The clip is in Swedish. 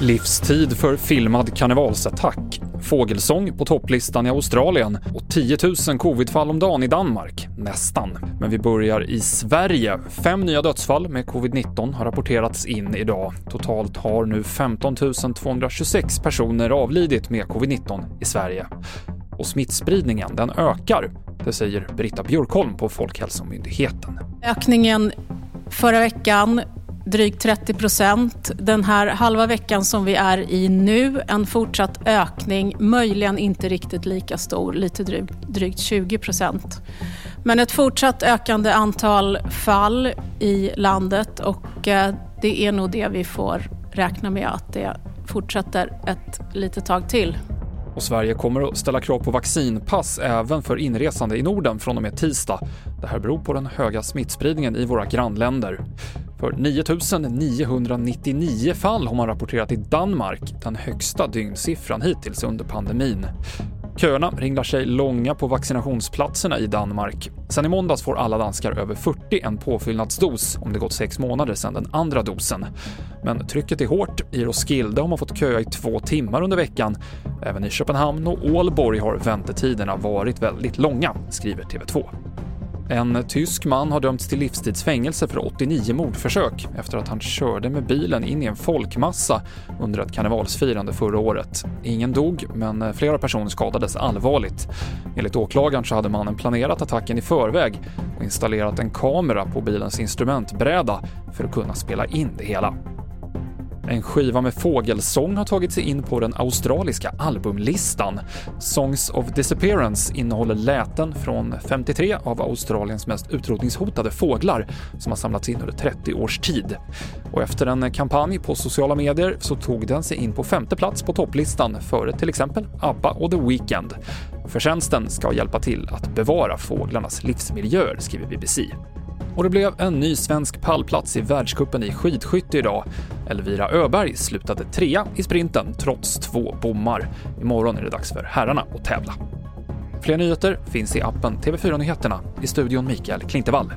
Livstid för filmad karnevalsattack, fågelsång på topplistan i Australien och 10 000 covidfall om dagen i Danmark. Nästan. Men vi börjar i Sverige. Fem nya dödsfall med covid-19 har rapporterats in idag. Totalt har nu 15 226 personer avlidit med covid-19 i Sverige. Och smittspridningen, den ökar. Det säger Britta Björkholm på Folkhälsomyndigheten. Ökningen förra veckan drygt 30 procent. Den här halva veckan som vi är i nu, en fortsatt ökning, möjligen inte riktigt lika stor, lite drygt, drygt 20 procent. Men ett fortsatt ökande antal fall i landet och eh, det är nog det vi får räkna med att det fortsätter ett litet tag till. Och Sverige kommer att ställa krav på vaccinpass även för inresande i Norden från och med tisdag. Det här beror på den höga smittspridningen i våra grannländer. För 9999 fall har man rapporterat i Danmark, den högsta dygnssiffran hittills under pandemin. Köerna ringlar sig långa på vaccinationsplatserna i Danmark. Sen i måndags får alla danskar över 40 en påfyllnadsdos om det gått sex månader sedan den andra dosen. Men trycket är hårt. I Roskilde har man fått köa i två timmar under veckan. Även i Köpenhamn och Ålborg har väntetiderna varit väldigt långa, skriver TV2. En tysk man har dömts till livstidsfängelse för 89 mordförsök efter att han körde med bilen in i en folkmassa under ett karnevalsfirande förra året. Ingen dog, men flera personer skadades allvarligt. Enligt åklagaren så hade mannen planerat attacken i förväg och installerat en kamera på bilens instrumentbräda för att kunna spela in det hela. En skiva med fågelsång har tagit sig in på den australiska albumlistan. Songs of Disappearance innehåller läten från 53 av Australiens mest utrotningshotade fåglar som har samlats in under 30 års tid. Och efter en kampanj på sociala medier så tog den sig in på femte plats på topplistan före till exempel ABBA och The Weeknd. Förtjänsten ska hjälpa till att bevara fåglarnas livsmiljöer, skriver BBC. Och det blev en ny svensk pallplats i världskuppen i skidskytte idag. Elvira Öberg slutade trea i sprinten trots två bommar. Imorgon är det dags för herrarna att tävla. Fler nyheter finns i appen TV4 Nyheterna. I studion Mikael Klintevall.